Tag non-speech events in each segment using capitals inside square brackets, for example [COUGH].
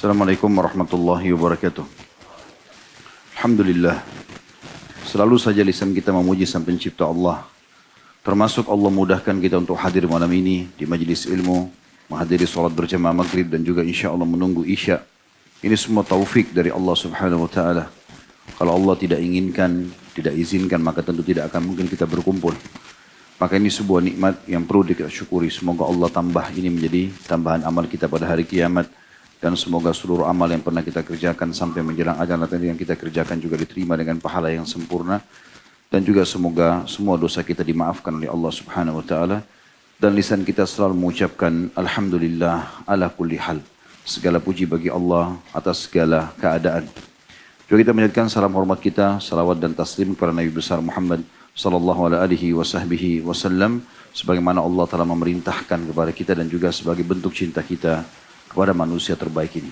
Assalamualaikum warahmatullahi wabarakatuh. Alhamdulillah. Selalu saja lisan kita memuji sang pencipta Allah. Termasuk Allah mudahkan kita untuk hadir malam ini di majlis ilmu, menghadiri sholat berjamaah maghrib dan juga insya Allah menunggu isya. Ini semua taufik dari Allah subhanahu wa ta'ala. Kalau Allah tidak inginkan, tidak izinkan, maka tentu tidak akan mungkin kita berkumpul. Maka ini sebuah nikmat yang perlu kita syukuri. Semoga Allah tambah ini menjadi tambahan amal kita pada hari kiamat dan semoga seluruh amal yang pernah kita kerjakan sampai menjelang ajal nanti yang kita kerjakan juga diterima dengan pahala yang sempurna. Dan juga semoga semua dosa kita dimaafkan oleh Allah subhanahu wa ta'ala. Dan lisan kita selalu mengucapkan Alhamdulillah ala kulli hal. Segala puji bagi Allah atas segala keadaan. Juga kita menjadikan salam hormat kita, salawat dan taslim kepada Nabi besar Muhammad sallallahu alaihi wasallam sebagaimana Allah telah memerintahkan kepada kita dan juga sebagai bentuk cinta kita kepada manusia terbaik ini.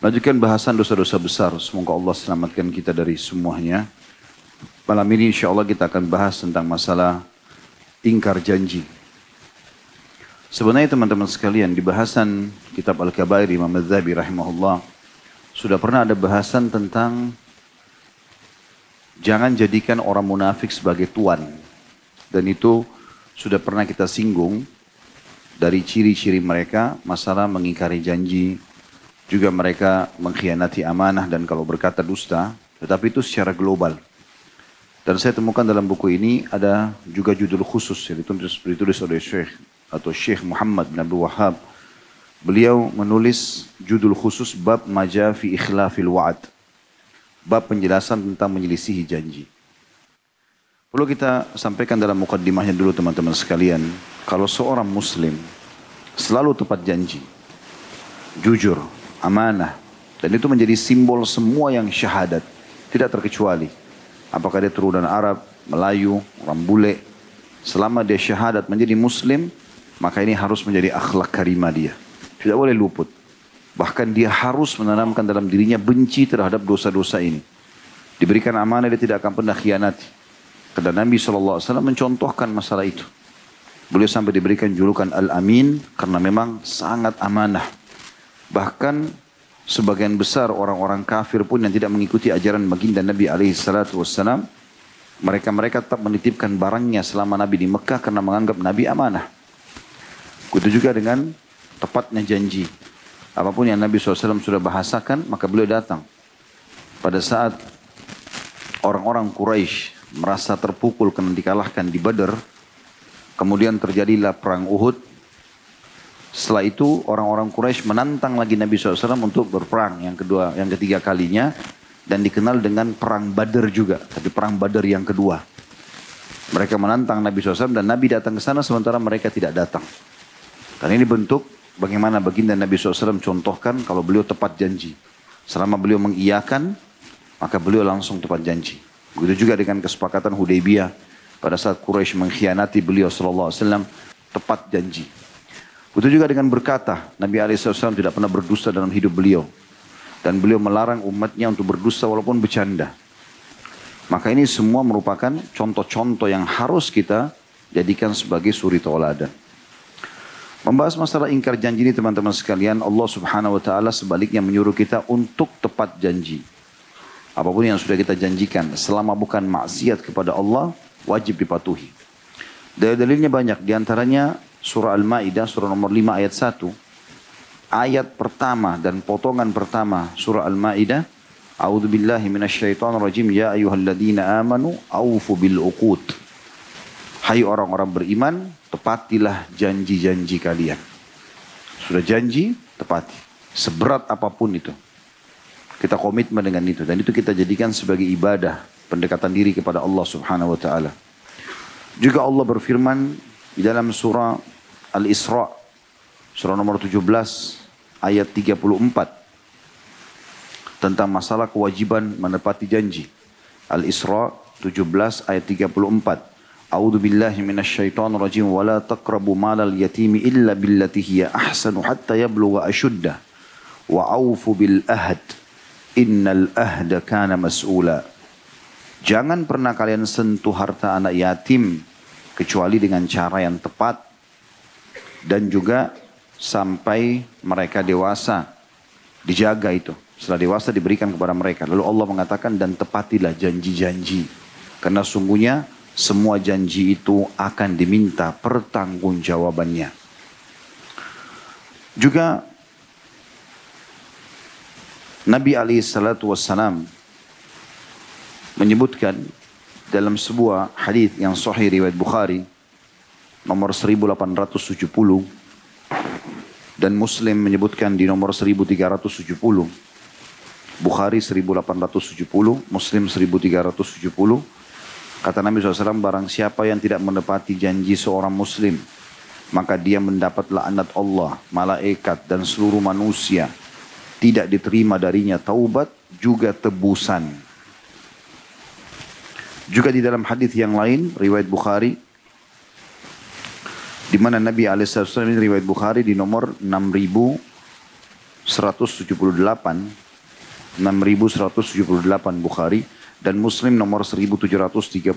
Lanjutkan bahasan dosa-dosa besar. Semoga Allah selamatkan kita dari semuanya. Malam ini insya Allah kita akan bahas tentang masalah ingkar janji. Sebenarnya teman-teman sekalian di bahasan kitab Al-Kabair Imam Madzhabi rahimahullah sudah pernah ada bahasan tentang jangan jadikan orang munafik sebagai tuan. Dan itu sudah pernah kita singgung dari ciri-ciri mereka masalah mengingkari janji, juga mereka mengkhianati amanah dan kalau berkata dusta, tetapi itu secara global. Dan saya temukan dalam buku ini ada juga judul khusus yang ditulis, ditulis oleh Syekh atau Syekh Muhammad bin Abdul Wahab. Beliau menulis judul khusus bab majafi ikhlafil wa'ad. Bab penjelasan tentang menyelisihi janji. Perlu kita sampaikan dalam mukaddimahnya dulu teman-teman sekalian. Kalau seorang muslim selalu tepat janji, jujur, amanah, dan itu menjadi simbol semua yang syahadat, tidak terkecuali. Apakah dia turunan Arab, Melayu, orang bule, selama dia syahadat menjadi muslim, maka ini harus menjadi akhlak karimah dia. Tidak boleh luput. Bahkan dia harus menanamkan dalam dirinya benci terhadap dosa-dosa ini. Diberikan amanah dia tidak akan pernah khianati. Karena Nabi SAW mencontohkan masalah itu. Beliau sampai diberikan julukan Al-Amin karena memang sangat amanah. Bahkan sebagian besar orang-orang kafir pun yang tidak mengikuti ajaran baginda Nabi SAW, mereka-mereka tetap menitipkan barangnya selama Nabi di Mekah karena menganggap Nabi amanah. Begitu juga dengan tepatnya janji. Apa pun yang Nabi SAW sudah bahasakan, maka beliau datang. Pada saat orang-orang Quraisy merasa terpukul karena dikalahkan di Badar. Kemudian terjadilah perang Uhud. Setelah itu orang-orang Quraisy menantang lagi Nabi SAW untuk berperang yang kedua, yang ketiga kalinya dan dikenal dengan perang Badar juga, tapi perang Badar yang kedua. Mereka menantang Nabi SAW dan Nabi datang ke sana sementara mereka tidak datang. Dan ini bentuk bagaimana baginda Nabi SAW contohkan kalau beliau tepat janji. Selama beliau mengiyakan, maka beliau langsung tepat janji. Begitu juga dengan kesepakatan Hudaybiyah pada saat Quraisy mengkhianati beliau sallallahu alaihi wasallam tepat janji. Begitu juga dengan berkata, Nabi SAW tidak pernah berdusta dalam hidup beliau. Dan beliau melarang umatnya untuk berdusta walaupun bercanda. Maka ini semua merupakan contoh-contoh yang harus kita jadikan sebagai suri tauladan. Membahas masalah ingkar janji ini teman-teman sekalian, Allah subhanahu wa ta'ala sebaliknya menyuruh kita untuk tepat janji. Apa pun yang sudah kita janjikan selama bukan maksiat kepada Allah wajib dipatuhi. Dari dalilnya banyak di antaranya surah Al-Maidah surah nomor 5 ayat 1. Ayat pertama dan potongan pertama surah Al-Maidah A'udzu billahi minasyaitonir rajim ya ayyuhalladzina amanu aufu bil uqud. Hai orang-orang beriman, tepatilah janji-janji kalian. Sudah janji, tepati. Seberat apa pun itu. Kita komitmen dengan itu dan itu kita jadikan sebagai ibadah, pendekatan diri kepada Allah Subhanahu wa taala. Juga Allah berfirman di dalam surah Al-Isra surah nomor 17 ayat 34 tentang masalah kewajiban menepati janji. Al-Isra 17 ayat 34. A'udzu billahi minasyaitonir rajim wa la taqrabu malal yatimi illa billati hiya ahsanu hatta yablugha ashuddah wa aufu bil ahd Innal ahda kana mas'ula. Jangan pernah kalian sentuh harta anak yatim kecuali dengan cara yang tepat dan juga sampai mereka dewasa Dijaga itu. Setelah dewasa diberikan kepada mereka. Lalu Allah mengatakan dan tepatilah janji-janji. Karena sungguhnya semua janji itu akan diminta pertanggungjawabannya. Juga Nabi Ali salatu wassalam menyebutkan dalam sebuah hadis yang sahih riwayat Bukhari nomor 1870 dan Muslim menyebutkan di nomor 1370. Bukhari 1870, Muslim 1370. Kata Nabi SAW, barang siapa yang tidak menepati janji seorang Muslim, maka dia mendapat laknat Allah, malaikat dan seluruh manusia. Tidak diterima darinya taubat, juga tebusan. Juga di dalam hadis yang lain, riwayat Bukhari, di mana Nabi Alaihissalam ini riwayat Bukhari di nomor 6178 6178 Bukhari dan Muslim nomor 1735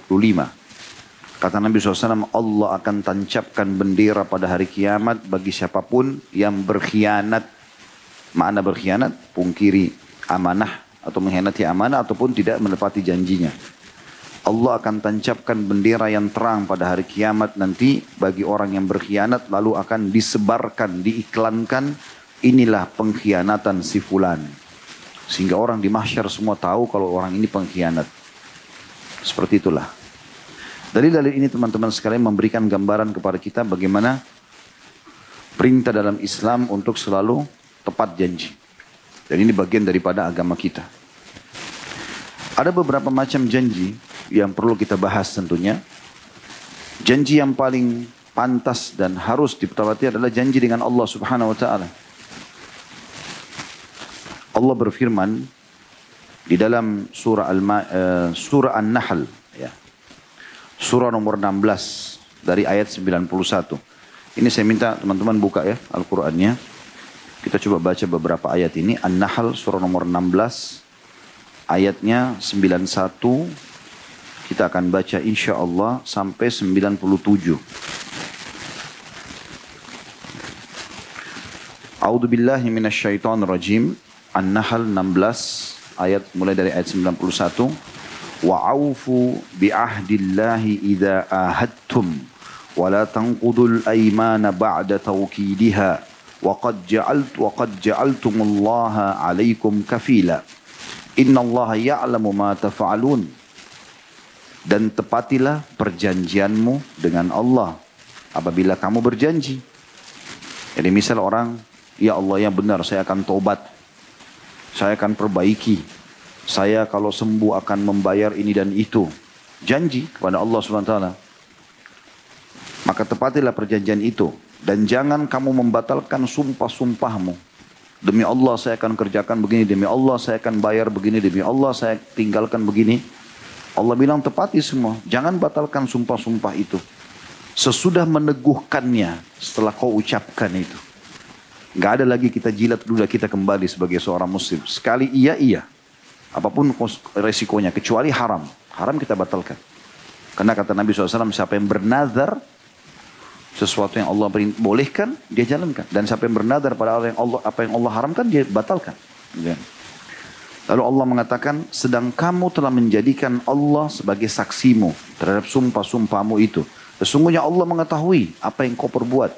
kata Nabi SAW Allah akan tancapkan bendera pada hari kiamat bagi siapa pun yang berkhianat mana berkhianat pungkiri amanah atau mengkhianati amanah ataupun tidak menepati janjinya Allah akan tancapkan bendera yang terang pada hari kiamat nanti bagi orang yang berkhianat lalu akan disebarkan, diiklankan inilah pengkhianatan si fulan. Sehingga orang di mahsyar semua tahu kalau orang ini pengkhianat. Seperti itulah. Dalil-dalil ini teman-teman sekalian memberikan gambaran kepada kita bagaimana perintah dalam Islam untuk selalu tepat janji. Dan ini bagian daripada agama kita. Ada beberapa macam janji yang perlu kita bahas tentunya. Janji yang paling pantas dan harus dipetawati adalah janji dengan Allah subhanahu wa ta'ala. Allah berfirman di dalam surah Al uh, surah An-Nahl ya. Surah nomor 16 dari ayat 91. Ini saya minta teman-teman buka ya Al-Qur'annya. Kita coba baca beberapa ayat ini. An-Nahl surah nomor 16 ayatnya 91. Kita akan baca insya Allah sampai 97. A'udhu billahi minasyaitan rajim. An-Nahl 16 ayat mulai dari ayat 91. Wa'awfu bi'ahdillahi idha ahadtum wa la tanqudul aymana ba'da tawkidiha وقد جعلت وقد جعلتم الله عليكم كفيلا إن الله يعلم ما تفعلون dan tepatilah perjanjianmu dengan Allah apabila kamu berjanji. Jadi misal orang, ya Allah yang benar saya akan tobat, saya akan perbaiki, saya kalau sembuh akan membayar ini dan itu. Janji kepada Allah SWT. Maka tepatilah perjanjian itu. Dan jangan kamu membatalkan sumpah-sumpahmu. Demi Allah saya akan kerjakan begini, demi Allah saya akan bayar begini, demi Allah saya tinggalkan begini. Allah bilang tepati semua. Jangan batalkan sumpah-sumpah itu. Sesudah meneguhkannya setelah kau ucapkan itu. Gak ada lagi kita jilat dulu kita kembali sebagai seorang muslim. Sekali iya iya. Apa pun resikonya kecuali haram. Haram kita batalkan. Karena kata Nabi SAW siapa yang bernazar sesuatu yang Allah bolehkan dia jalankan. Dan siapa yang bernazar pada yang Allah, apa yang Allah haramkan dia batalkan. Ya. Lalu Allah mengatakan, sedang kamu telah menjadikan Allah sebagai saksimu terhadap sumpah-sumpahmu itu. Sesungguhnya Allah mengetahui apa yang kau perbuat.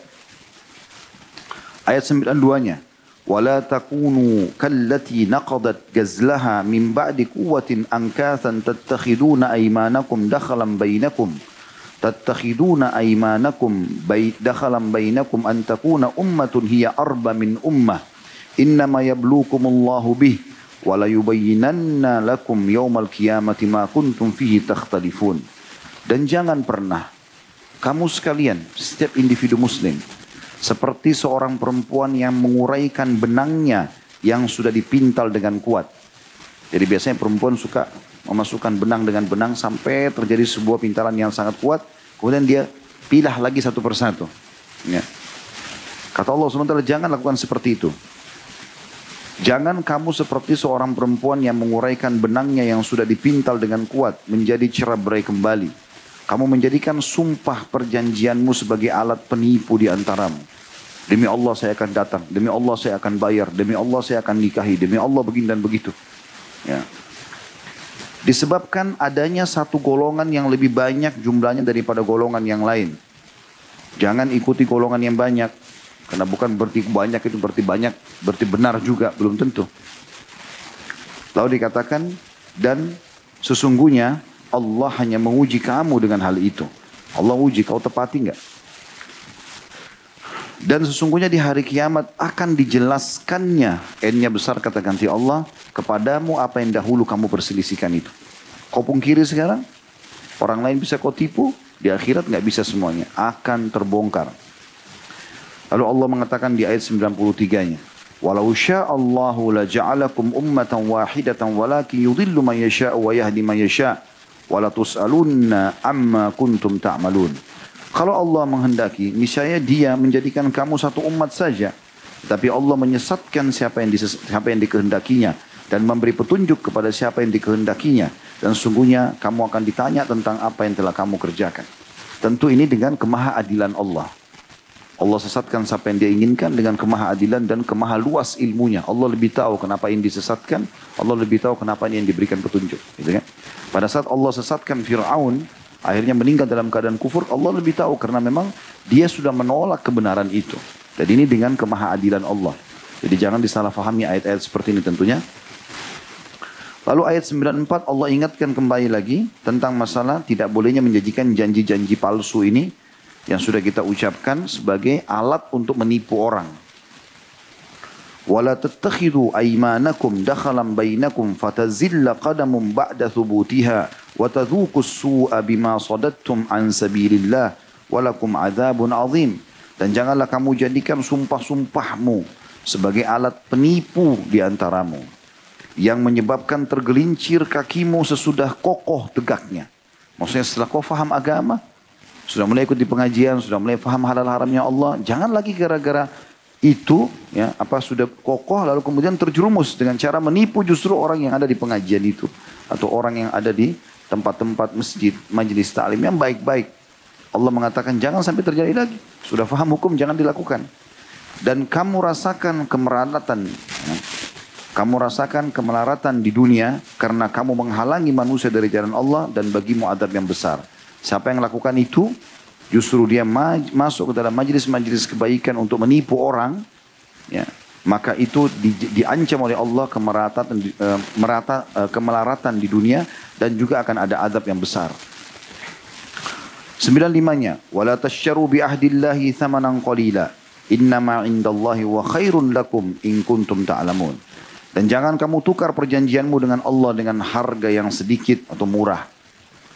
Ayat 92-nya. ولا تكونوا كالتي نقضت جزلها من بعد قوة أنكاثا تتخذون أيمانكم دخلا بينكم tattakhiduna aymanakum bait dakhalan bainakum an takuna ummatun hiya arba min ummah innama yablukumullahu bih wa la yubayyinanna lakum yawmal qiyamati ma kuntum fihi takhtalifun dan jangan pernah kamu sekalian setiap individu muslim seperti seorang perempuan yang menguraikan benangnya yang sudah dipintal dengan kuat. Jadi biasanya perempuan suka memasukkan benang dengan benang sampai terjadi sebuah pintalan yang sangat kuat. Kemudian dia pilah lagi satu persatu. Ya. Kata Allah SWT jangan lakukan seperti itu. Jangan kamu seperti seorang perempuan yang menguraikan benangnya yang sudah dipintal dengan kuat menjadi cerah berai kembali. Kamu menjadikan sumpah perjanjianmu sebagai alat penipu di antaramu. Demi Allah saya akan datang, demi Allah saya akan bayar, demi Allah saya akan nikahi, demi Allah begini dan begitu. Ya. Disebabkan adanya satu golongan yang lebih banyak jumlahnya daripada golongan yang lain. Jangan ikuti golongan yang banyak. Karena bukan berarti banyak itu berarti banyak, berarti benar juga, belum tentu. Lalu dikatakan, dan sesungguhnya Allah hanya menguji kamu dengan hal itu. Allah uji, kau tepati enggak? Dan sesungguhnya di hari kiamat akan dijelaskannya. N-nya besar kata ganti Allah. Kepadamu apa yang dahulu kamu perselisihkan itu. Kau pungkiri sekarang. Orang lain bisa kau tipu. Di akhirat nggak bisa semuanya. Akan terbongkar. Lalu Allah mengatakan di ayat 93-nya. Walau sya'allahu la ja'alakum ummatan wahidatan walakin yudhillu man yasha'u wa yahdi man yasha' wala tus'alunna amma kuntum ta'malun. Ta kalau Allah menghendaki, niscaya dia menjadikan kamu satu umat saja. Tapi Allah menyesatkan siapa yang, siapa yang dikehendakinya. Dan memberi petunjuk kepada siapa yang dikehendakinya. Dan sungguhnya kamu akan ditanya tentang apa yang telah kamu kerjakan. Tentu ini dengan kemahaadilan Allah. Allah sesatkan siapa yang dia inginkan dengan kemahaadilan dan kemaha luas ilmunya. Allah lebih tahu kenapa ini disesatkan. Allah lebih tahu kenapa yang diberikan petunjuk. Gitu kan? Pada saat Allah sesatkan Fir'aun, akhirnya meninggal dalam keadaan kufur, Allah lebih tahu karena memang dia sudah menolak kebenaran itu. Jadi ini dengan kemahaadilan Allah. Jadi jangan disalahfahami ayat-ayat seperti ini tentunya. Lalu ayat 94 Allah ingatkan kembali lagi tentang masalah tidak bolehnya menjanjikan janji-janji palsu ini yang sudah kita ucapkan sebagai alat untuk menipu orang. ولا تتخذوا أيمانكم دخلا بينكم فتزل قدم بعد ثبوتها wa tadhuqu بما bima sadattum an sabilillah walakum adzabun dan janganlah kamu jadikan sumpah-sumpahmu sebagai alat penipu di antaramu yang menyebabkan tergelincir kakimu sesudah kokoh tegaknya. Maksudnya setelah kau faham agama sudah mulai ikut di pengajian sudah mulai faham halal haramnya Allah jangan lagi gara-gara itu ya apa sudah kokoh lalu kemudian terjerumus dengan cara menipu justru orang yang ada di pengajian itu atau orang yang ada di tempat-tempat masjid majelis taklim yang baik-baik. Allah mengatakan jangan sampai terjadi lagi. Sudah faham hukum jangan dilakukan. Dan kamu rasakan kemelaratan ya. kamu rasakan kemelaratan di dunia karena kamu menghalangi manusia dari jalan Allah dan bagimu adab yang besar. Siapa yang lakukan itu justru dia masuk ke dalam majelis-majelis kebaikan untuk menipu orang, ya, maka itu di, diancam oleh Allah kemeratan, uh, merata, uh, kemelaratan di dunia dan juga akan ada adab yang besar. Sembilan limanya, wala tasyaru bi ahdillahi thamanan qalila, innama indallahi wa khairun lakum in kuntum ta'lamun. Dan jangan kamu tukar perjanjianmu dengan Allah dengan harga yang sedikit atau murah.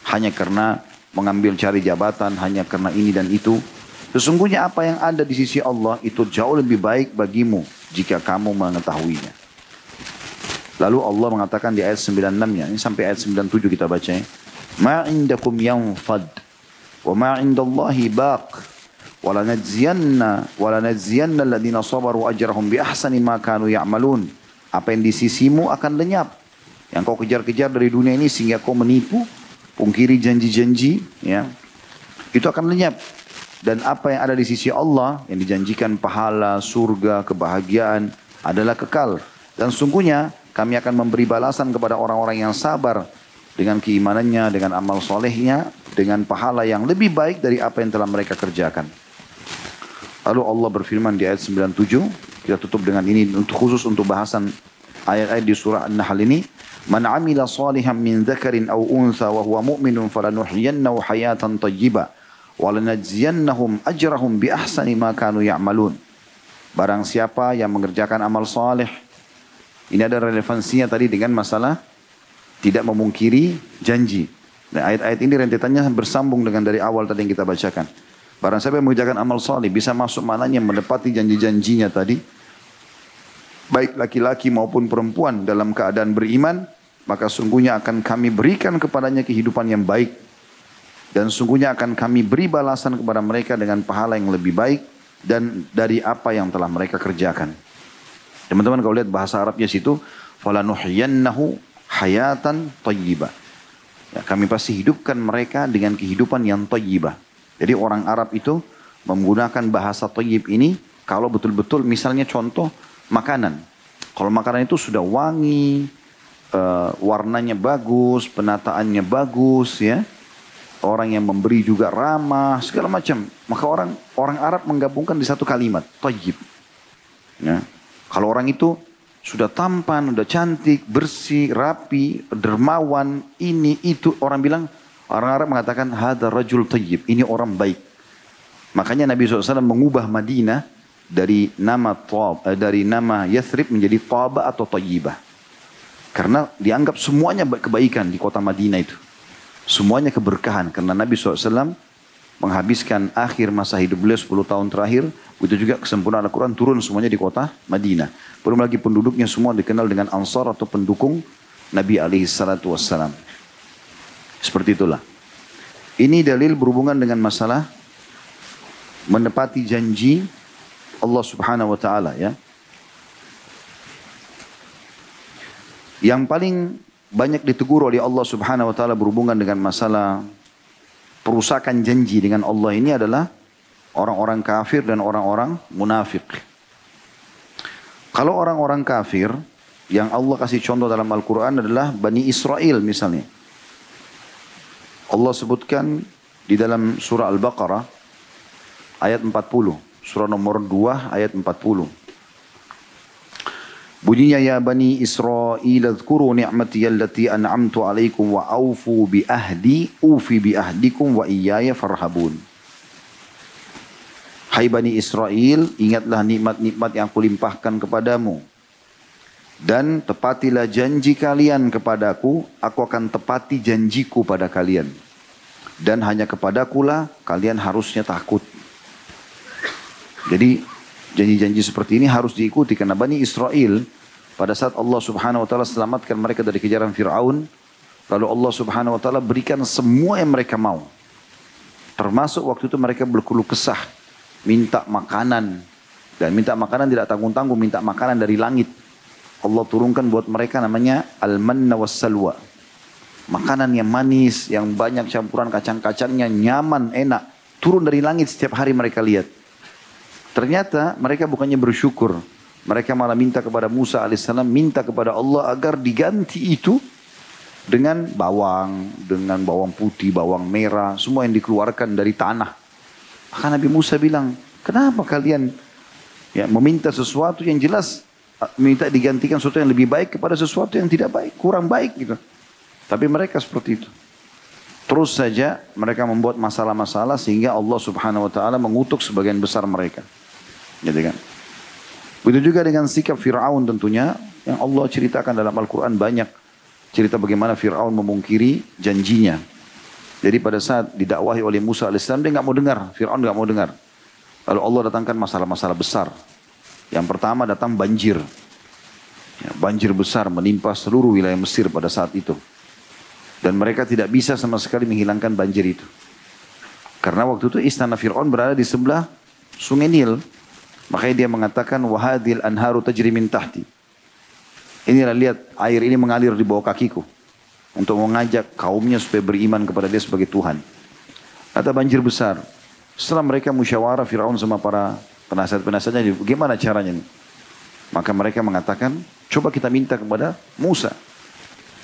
Hanya karena mengambil cari jabatan hanya karena ini dan itu. Sesungguhnya apa yang ada di sisi Allah itu jauh lebih baik bagimu jika kamu mengetahuinya. Lalu Allah mengatakan di ayat 96-nya, ini sampai ayat 97 kita baca ya. Ma indakum yanfad wa ma indallahi baq wa lanajziyanna wa lanajziyanna alladhina sabaru ajrahum bi ahsani ma kanu ya'malun. Apa yang di sisimu akan lenyap. Yang kau kejar-kejar dari dunia ini sehingga kau menipu pungkiri janji-janji, ya, itu akan lenyap. Dan apa yang ada di sisi Allah, yang dijanjikan pahala, surga, kebahagiaan, adalah kekal. Dan sungguhnya kami akan memberi balasan kepada orang-orang yang sabar dengan keimanannya, dengan amal solehnya, dengan pahala yang lebih baik dari apa yang telah mereka kerjakan. Lalu Allah berfirman di ayat 97, kita tutup dengan ini untuk khusus untuk bahasan ayat-ayat di surah An-Nahl ini. Man amila salihan min dzakarin aw untha wa huwa mu'minun falanuhyiyannahu hayatan thayyibah wa lanajziyannahum ajrahum bi ahsani ma kanu ya'malun. Barang siapa yang mengerjakan amal saleh ini ada relevansinya tadi dengan masalah tidak memungkiri janji. Dan ayat-ayat ini rentetannya bersambung dengan dari awal tadi yang kita bacakan. Barang siapa yang mengerjakan amal saleh bisa masuk mananya menepati janji-janjinya tadi. Baik laki-laki maupun perempuan dalam keadaan beriman maka sungguhnya akan kami berikan kepadanya kehidupan yang baik dan sungguhnya akan kami beri balasan kepada mereka dengan pahala yang lebih baik dan dari apa yang telah mereka kerjakan. Teman-teman kalau lihat bahasa Arabnya situ, falanuhyiyannahu hayatan tayyibah. Ya, kami pasti hidupkan mereka dengan kehidupan yang tayyibah. Jadi orang Arab itu menggunakan bahasa tayyib ini kalau betul-betul misalnya contoh makanan. Kalau makanan itu sudah wangi, uh, warnanya bagus, penataannya bagus ya. Orang yang memberi juga ramah, segala macam. Maka orang orang Arab menggabungkan di satu kalimat, tayyib. Ya. Kalau orang itu sudah tampan, sudah cantik, bersih, rapi, dermawan, ini, itu. Orang bilang, orang Arab mengatakan, hada rajul tayyib, ini orang baik. Makanya Nabi SAW mengubah Madinah dari nama eh, dari nama Yathrib menjadi Taba atau Tayyibah. Karena dianggap semuanya kebaikan di kota Madinah itu. Semuanya keberkahan. Karena Nabi SAW menghabiskan akhir masa hidup beliau 10 tahun terakhir. Itu juga kesempurnaan Al-Quran turun semuanya di kota Madinah. Belum lagi penduduknya semua dikenal dengan ansar atau pendukung Nabi SAW. Seperti itulah. Ini dalil berhubungan dengan masalah menepati janji Allah Subhanahu wa taala ya. Yang paling banyak ditegur oleh Allah Subhanahu wa taala berhubungan dengan masalah perusakan janji dengan Allah ini adalah orang-orang kafir dan orang-orang munafik. Kalau orang-orang kafir yang Allah kasih contoh dalam Al-Quran adalah Bani Israel misalnya. Allah sebutkan di dalam surah Al-Baqarah ayat 40. Surah nomor 2 ayat 40. Bunyinya ya Bani Israel adhkuru ni'mati allati an'amtu alaikum wa aufu bi ahdi ufi bi ahdikum wa iyaya farhabun. Hai Bani Israel, ingatlah nikmat-nikmat yang kulimpahkan kepadamu. Dan tepatilah janji kalian kepadaku, aku akan tepati janjiku pada kalian. Dan hanya kepadakulah kalian harusnya takut. Jadi janji-janji seperti ini harus diikuti karena Bani Israel pada saat Allah Subhanahu wa taala selamatkan mereka dari kejaran Firaun, lalu Allah Subhanahu wa taala berikan semua yang mereka mau. Termasuk waktu itu mereka berkeluh kesah, minta makanan dan minta makanan tidak tanggung-tanggung, minta makanan dari langit. Allah turunkan buat mereka namanya al-manna was salwa. Makanan yang manis, yang banyak campuran kacang-kacangnya, nyaman, enak. Turun dari langit setiap hari mereka lihat. Ternyata mereka bukannya bersyukur. Mereka malah minta kepada Musa alaihissalam, minta kepada Allah agar diganti itu dengan bawang, dengan bawang putih, bawang merah, semua yang dikeluarkan dari tanah. Maka Nabi Musa bilang, kenapa kalian ya meminta sesuatu yang jelas minta digantikan sesuatu yang lebih baik kepada sesuatu yang tidak baik, kurang baik gitu. Tapi mereka seperti itu. Terus saja mereka membuat masalah-masalah sehingga Allah Subhanahu wa taala mengutuk sebagian besar mereka. Gitu kan? Begitu juga dengan sikap Fir'aun tentunya yang Allah ceritakan dalam Al-Quran banyak cerita bagaimana Fir'aun memungkiri janjinya. Jadi pada saat didakwahi oleh Musa AS dia nggak mau dengar, Fir'aun nggak mau dengar. Lalu Allah datangkan masalah-masalah besar. Yang pertama datang banjir. Ya, banjir besar menimpa seluruh wilayah Mesir pada saat itu. Dan mereka tidak bisa sama sekali menghilangkan banjir itu. Karena waktu itu istana Fir'aun berada di sebelah sungai Nil. Makanya dia mengatakan wahadil anharu tajri min tahti. Inilah lihat air ini mengalir di bawah kakiku untuk mengajak kaumnya supaya beriman kepada dia sebagai Tuhan. Kata banjir besar. Setelah mereka musyawarah Firaun sama para penasihat-penasihatnya, gimana caranya ini? Maka mereka mengatakan, coba kita minta kepada Musa.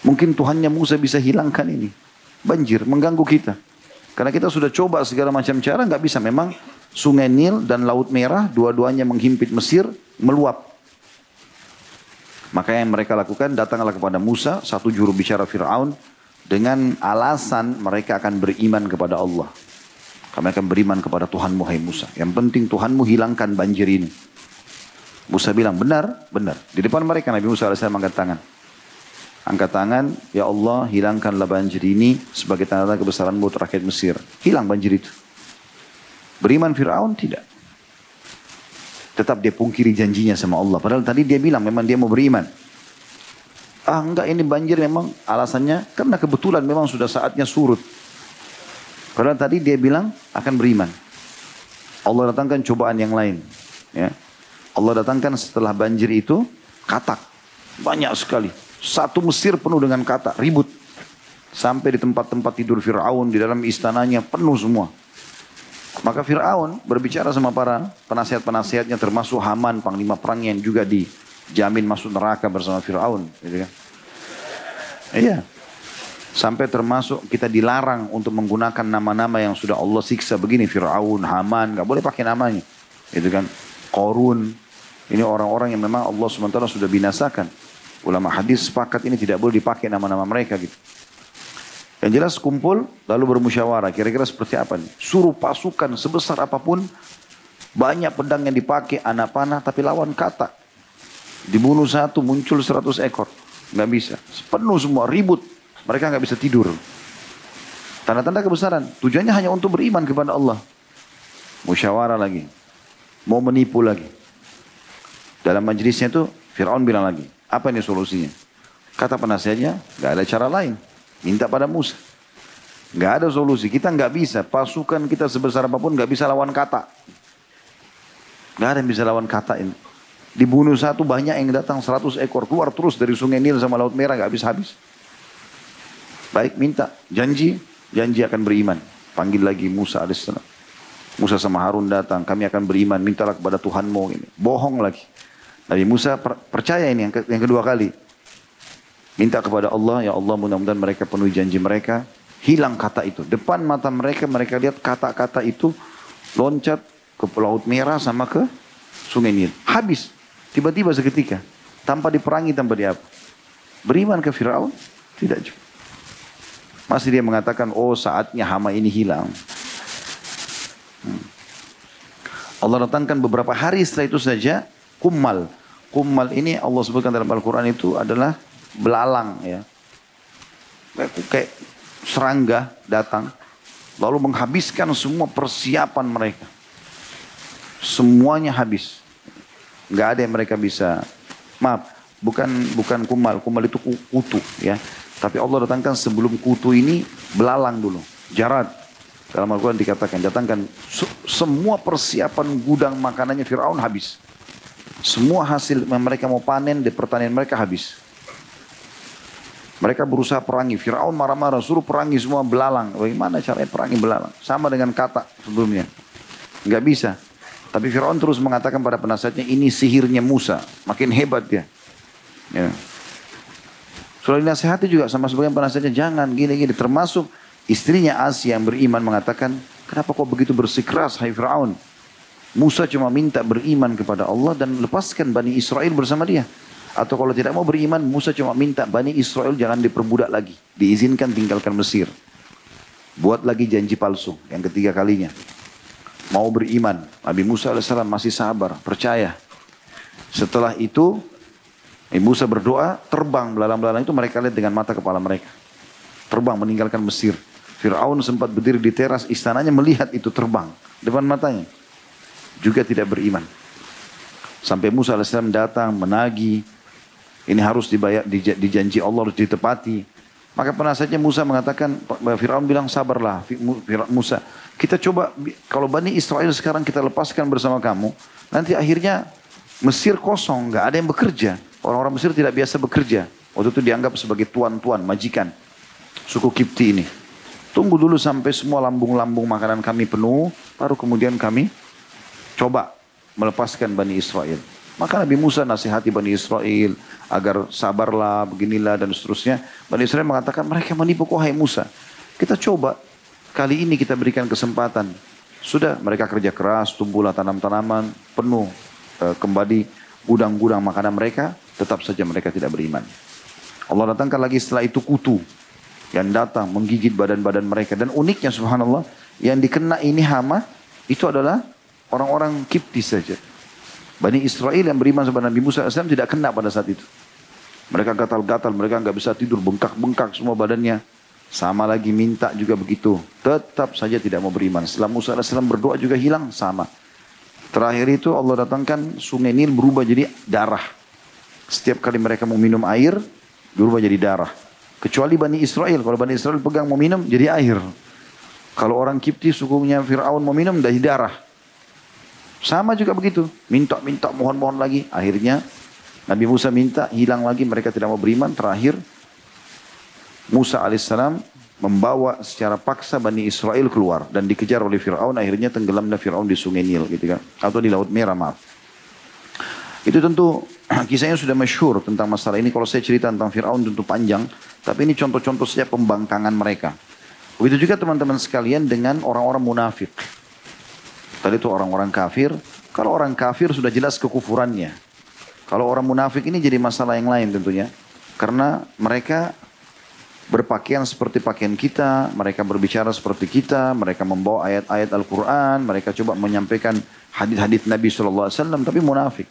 Mungkin Tuhannya Musa bisa hilangkan ini. Banjir mengganggu kita. Karena kita sudah coba segala macam cara, nggak bisa. Memang Sungai Nil dan Laut Merah dua-duanya menghimpit Mesir meluap. Maka yang mereka lakukan datanglah kepada Musa, satu juru bicara Fir'aun, dengan alasan mereka akan beriman kepada Allah. Kami akan beriman kepada Tuhan Hai Musa. Yang penting Tuhanmu hilangkan banjir ini. Musa bilang, benar, benar. Di depan mereka Nabi Musa AS angkat tangan. Angkat tangan, ya Allah hilangkanlah banjir ini sebagai tanda kebesaran buat rakyat Mesir. Hilang banjir itu. Beriman Fir'aun tidak. Tetap dia pungkiri janjinya sama Allah. Padahal tadi dia bilang memang dia mau beriman. Ah enggak ini banjir memang alasannya karena kebetulan memang sudah saatnya surut. Padahal tadi dia bilang akan beriman. Allah datangkan cobaan yang lain. Ya. Allah datangkan setelah banjir itu katak. Banyak sekali. Satu Mesir penuh dengan katak, ribut. Sampai di tempat-tempat tidur Fir'aun, di dalam istananya penuh semua. Maka Fir'aun berbicara sama para penasihat-penasihatnya termasuk Haman, panglima perang yang juga dijamin masuk neraka bersama Fir'aun. Gitu kan. Iya. Sampai termasuk kita dilarang untuk menggunakan nama-nama yang sudah Allah siksa begini. Fir'aun, Haman, nggak boleh pakai namanya. Itu kan. Korun. Ini orang-orang yang memang Allah SWT sudah binasakan. Ulama hadis sepakat ini tidak boleh dipakai nama-nama mereka gitu. Yang jelas kumpul lalu bermusyawarah. Kira-kira seperti apa nih? Suruh pasukan sebesar apa pun. Banyak pedang yang dipakai, anak panah tapi lawan kata. Dibunuh satu muncul seratus ekor. Nggak bisa. Penuh semua, ribut. Mereka nggak bisa tidur. Tanda-tanda kebesaran. Tujuannya hanya untuk beriman kepada Allah. Musyawarah lagi. Mau menipu lagi. Dalam majelisnya itu Fir'aun bilang lagi. Apa ini solusinya? Kata penasihatnya, nggak ada cara lain. Minta pada Musa. Nggak ada solusi. Kita nggak bisa. Pasukan kita sebesar apa pun nggak bisa lawan kata. Nggak ada yang bisa lawan kata ini. Dibunuh satu banyak yang datang 100 ekor. Keluar terus dari sungai Nil sama Laut Merah nggak habis-habis. Baik minta. Janji. Janji akan beriman. Panggil lagi Musa alaihissalam. Musa sama Harun datang. Kami akan beriman. Mintalah kepada Tuhanmu. Ini. Bohong lagi. Nabi Musa percaya ini yang kedua kali. Minta kepada Allah, ya Allah mudah-mudahan mereka penuhi janji mereka. Hilang kata itu. Depan mata mereka, mereka lihat kata-kata itu loncat ke Laut Merah sama ke Sungai Nil. Habis. Tiba-tiba seketika. Tanpa diperangi, tanpa diapa. Beriman ke Fir'aun? Tidak juga. Masih dia mengatakan, oh saatnya hama ini hilang. Hmm. Allah datangkan beberapa hari setelah itu saja, kummal. Kummal ini Allah sebutkan dalam Al-Quran itu adalah belalang ya. Kayak, serangga datang. Lalu menghabiskan semua persiapan mereka. Semuanya habis. Nggak ada yang mereka bisa. Maaf, bukan bukan kumal. Kumal itu kutu ya. Tapi Allah datangkan sebelum kutu ini belalang dulu. Jarat. Dalam Al-Quran dikatakan, datangkan semua persiapan gudang makanannya Fir'aun habis. Semua hasil mereka mau panen di pertanian mereka habis. Mereka berusaha perangi. Fir'aun marah-marah, suruh perangi semua belalang. Bagaimana caranya perangi belalang? Sama dengan kata sebelumnya. Nggak bisa. Tapi Fir'aun terus mengatakan pada penasihatnya, ini sihirnya Musa. Makin hebat dia. Ya. Sudah dinasihati juga sama sebagian penasihatnya, jangan gini-gini. Termasuk istrinya Asia yang beriman mengatakan, kenapa kau begitu bersikeras hai Fir'aun? Musa cuma minta beriman kepada Allah dan lepaskan Bani Israel bersama dia. Atau kalau tidak mau beriman, Musa cuma minta Bani Israel jangan diperbudak lagi. Diizinkan tinggalkan Mesir. Buat lagi janji palsu yang ketiga kalinya. Mau beriman. Nabi Musa AS masih sabar, percaya. Setelah itu Ibu Musa berdoa, terbang belalang-belalang itu mereka lihat dengan mata kepala mereka. Terbang meninggalkan Mesir. Fir'aun sempat berdiri di teras istananya melihat itu terbang depan matanya. Juga tidak beriman. Sampai Musa AS datang menagi. Ini harus dibayar, dijanji Allah harus ditepati. Maka penasihatnya Musa mengatakan, Fir'aun bilang sabarlah Musa. Kita coba, kalau Bani Israel sekarang kita lepaskan bersama kamu. Nanti akhirnya Mesir kosong, nggak ada yang bekerja. Orang-orang Mesir tidak biasa bekerja. Waktu itu dianggap sebagai tuan-tuan, majikan. Suku Kipti ini. Tunggu dulu sampai semua lambung-lambung makanan kami penuh. Baru kemudian kami coba melepaskan Bani Israel. Maka Nabi Musa nasihati Bani Israel agar sabarlah, beginilah dan seterusnya. Bani Israel mengatakan mereka menipu kau hai Musa. Kita coba kali ini kita berikan kesempatan. Sudah mereka kerja keras, tumbuhlah tanam-tanaman penuh e, kembali gudang-gudang makanan mereka tetap saja mereka tidak beriman. Allah datangkan lagi setelah itu kutu yang datang menggigit badan-badan mereka. Dan uniknya subhanallah yang dikena ini hama itu adalah orang-orang Kipti saja. Bani Israel yang beriman kepada Nabi Musa AS tidak kena pada saat itu. Mereka gatal-gatal, mereka nggak bisa tidur, bengkak-bengkak semua badannya. Sama lagi minta juga begitu. Tetap saja tidak mau beriman. Setelah Musa AS berdoa juga hilang, sama. Terakhir itu Allah datangkan sungai Nil berubah jadi darah. Setiap kali mereka mau minum air, berubah jadi darah. Kecuali Bani Israel. Kalau Bani Israel pegang mau minum, jadi air. Kalau orang Kipti sukunya Fir'aun mau minum, jadi darah. Sama juga begitu. Minta-minta, mohon-mohon lagi. Akhirnya Nabi Musa minta, hilang lagi. Mereka tidak mau beriman. Terakhir, Musa alaihissalam membawa secara paksa Bani Israel keluar dan dikejar oleh Fir'aun akhirnya tenggelamnya Fir'aun di sungai Nil gitu kan atau di Laut Merah maaf itu tentu [CLEARS THROAT] kisahnya sudah masyhur tentang masalah ini kalau saya cerita tentang Fir'aun tentu panjang tapi ini contoh-contoh saja pembangkangan mereka begitu juga teman-teman sekalian dengan orang-orang munafik tadi itu orang-orang kafir kalau orang kafir sudah jelas kekufurannya kalau orang munafik ini jadi masalah yang lain tentunya karena mereka berpakaian seperti pakaian kita, mereka berbicara seperti kita, mereka membawa ayat-ayat Al-Quran, mereka coba menyampaikan hadis-hadis Nabi SAW, tapi munafik.